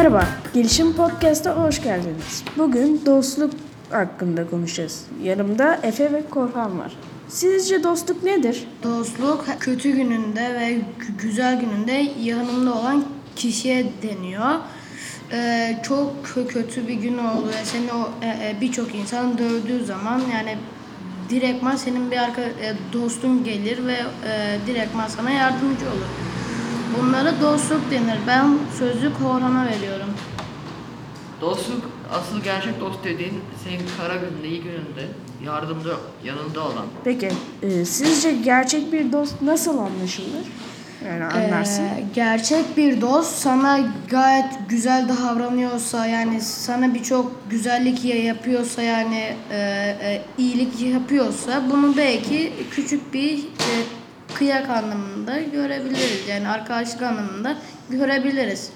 Merhaba, Gelişim Podcast'a hoş geldiniz. Bugün dostluk hakkında konuşacağız. Yanımda Efe ve Korhan var. Sizce dostluk nedir? Dostluk kötü gününde ve gü- güzel gününde yanımda olan kişiye deniyor. Ee, çok kö- kötü bir gün oldu ve seni e, e, birçok insan dövdüğü zaman yani direktman senin bir arka e, dostun gelir ve e, direktman sana yardımcı olur. Bunlara dostluk denir. Ben sözlü Korhan'a veriyorum. Dostluk, asıl gerçek dost dediğin senin kara gününde, iyi gününde yardımda, yanında olan. Peki, e, sizce gerçek bir dost nasıl anlaşılır? Yani anlarsın. Ee, gerçek bir dost sana gayet güzel davranıyorsa yani sana birçok güzellik ya- yapıyorsa yani e, e, iyilik yapıyorsa bunu belki küçük bir e, kıyak anlamında görebiliriz. Yani arkadaşlık anlamında görebiliriz.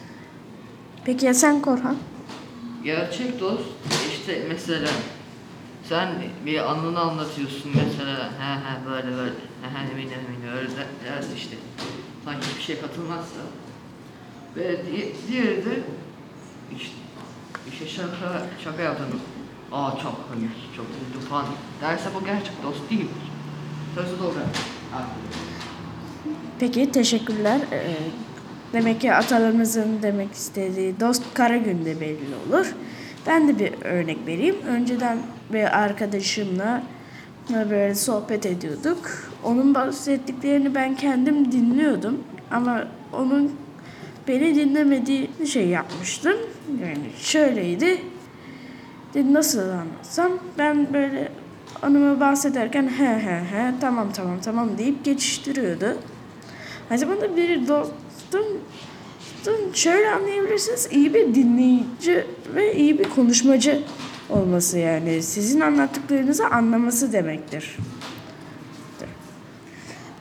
Peki ya sen Korhan? Gerçek dost işte mesela sen bir anını anlatıyorsun mesela he he böyle böyle he he eminim eminim öyle der- dersin işte. Sanki hiçbir şey katılmazsa. Ve di- diğeri de işte, işte şaka, şaka yaptın. Aa çok komik, çok güldüm falan derse bu gerçek dost değildir. Sözü doğru. Peki, teşekkürler. E, demek ki atalarımızın demek istediği dost kara günde belli olur. Ben de bir örnek vereyim. Önceden bir arkadaşımla böyle sohbet ediyorduk. Onun bahsettiklerini ben kendim dinliyordum. Ama onun beni dinlemediği şey yapmıştım. Yani şöyleydi. Nasıl anlatsam ben böyle anımı bahsederken he he he tamam tamam tamam deyip geçiştiriyordu. Aynı zamanda bir dostum şöyle anlayabilirsiniz iyi bir dinleyici ve iyi bir konuşmacı olması yani sizin anlattıklarınızı anlaması demektir.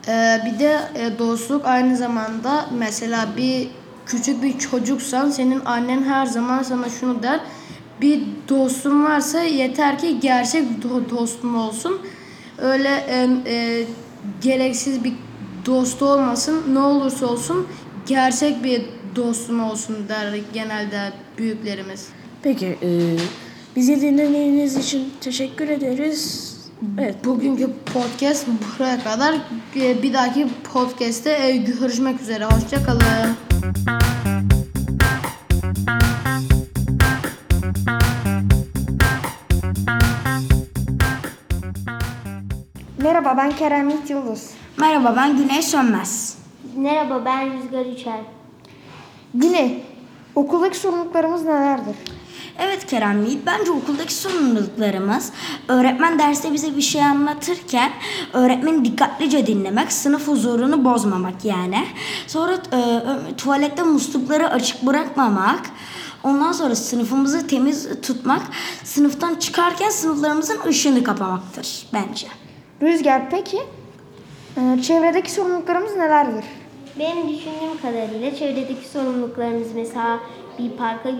Ee, bir de e, dostluk aynı zamanda mesela bir küçük bir çocuksan senin annen her zaman sana şunu der. Bir dostun varsa yeter ki gerçek do- dostun olsun. Öyle e, e, gereksiz bir dost olmasın. Ne olursa olsun gerçek bir dostun olsun der genelde büyüklerimiz. Peki e, bizi dinlediğiniz için teşekkür ederiz. Evet Bugünkü podcast buraya kadar. E, Bir dahaki podcast'te e, görüşmek üzere. Hoşçakalın. Merhaba ben Kerem Yiğit Yıldız. Merhaba ben Güney Sönmez. Merhaba ben Rüzgar Üçer. Güney, okuldaki sorumluluklarımız nelerdir? Evet Kerem Yiğit bence okuldaki sorumluluklarımız öğretmen derste bize bir şey anlatırken öğretmeni dikkatlice dinlemek, sınıf huzurunu bozmamak yani. Sonra e, tuvalette muslukları açık bırakmamak. Ondan sonra sınıfımızı temiz tutmak, sınıftan çıkarken sınıflarımızın ışığını kapamaktır bence. Rüzgar peki, e, çevredeki sorumluluklarımız nelerdir? Benim düşündüğüm kadarıyla çevredeki sorumluluklarımız mesela bir parka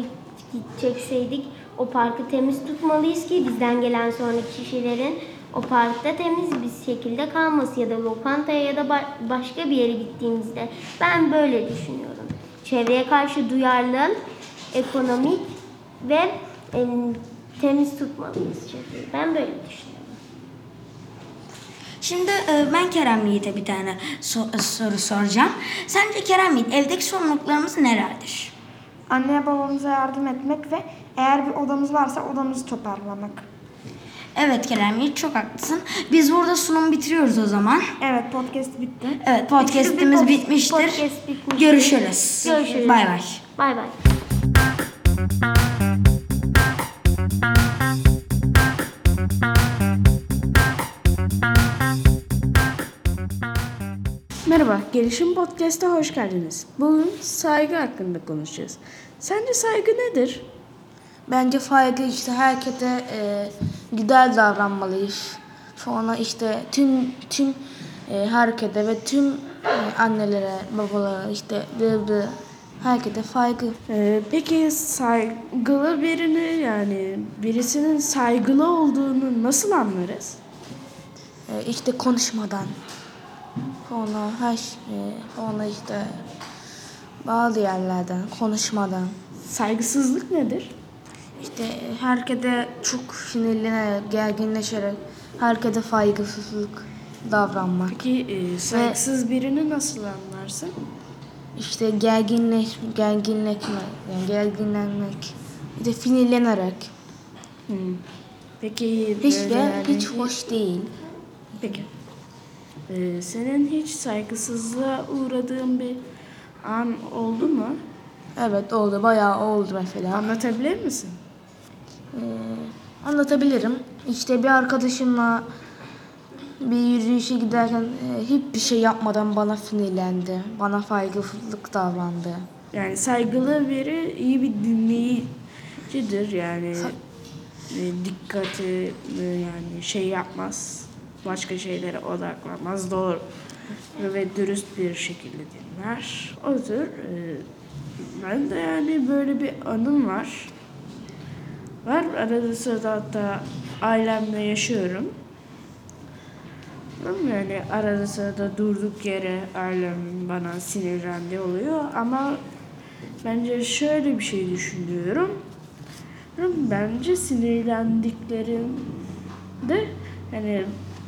gidecekseydik o parkı temiz tutmalıyız ki bizden gelen sonraki kişilerin o parkta temiz bir şekilde kalması ya da lokantaya ya da ba- başka bir yere gittiğimizde ben böyle düşünüyorum. Çevreye karşı duyarlı, ekonomik ve em, temiz tutmalıyız çevreyi. Ben böyle düşünüyorum. Şimdi e, ben Kerem Yiğit'e bir tane so- soru soracağım. Sence Kerem Yiğit evdeki sorumluluklarımız nelerdir? Anneye babamıza yardım etmek ve eğer bir odamız varsa odamızı toparlamak. Evet Kerem Yiğit çok haklısın. Biz burada sunum bitiriyoruz o zaman. Evet podcast bitti. Evet podcast'imiz pod- bitmiştir. podcast bitmiştir. Görüşürüz. Görüşürüz. Bay bay. Bay bay. Merhaba, Gelişim Podcast'a hoş geldiniz. Bugün saygı hakkında konuşacağız. Sence saygı nedir? Bence saygı işte herkese e, güzel davranmalıyız. Sonra işte tüm tüm e, herkese ve tüm e, annelere, babalara işte devre herkese saygı. Ee, peki saygılı birini yani birisinin saygılı olduğunu nasıl anlarız? E, işte konuşmadan. Sonra her şey, sonra işte bazı yerlerden konuşmadan. saygısızlık nedir? İşte herkese çok sinirlenerek, gerginleşerek, herkese saygısızlık davranmak. Peki e, saygısız birini nasıl anlarsın? İşte gerginleş, gerginleşme, yani gerginlenmek. Bir de sinirlenerek. Hmm. Peki Hiç de yani- hiç hoş değil. Peki. Ee, senin hiç saygısızlığa uğradığın bir an oldu mu? Evet oldu, bayağı oldu mesela. Anlatabilir misin? Ee, anlatabilirim. İşte bir arkadaşımla bir yürüyüşe giderken e, hiçbir şey yapmadan bana sinirlendi. Bana saygısızlık davrandı. Yani saygılı biri iyi bir dinleyicidir yani e, dikkati e, yani şey yapmaz başka şeylere odaklanmaz doğru ve dürüst bir şekilde dinler. O tür e, ben de yani böyle bir anım var. Var arada sırada hatta ailemle yaşıyorum. Yani arada sırada durduk yere ailem bana sinirlendi oluyor ama bence şöyle bir şey düşünüyorum. Bence sinirlendiklerinde yani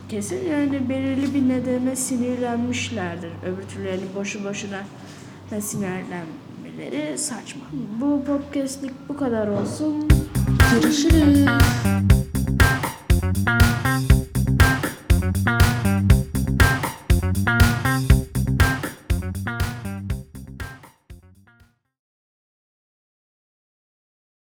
kesin yani belirli bir nedene sinirlenmişlerdir. Öbür türlü boşu boşuna da sinirlenmeleri saçma. Bu podcastlik bu kadar olsun. Görüşürüz.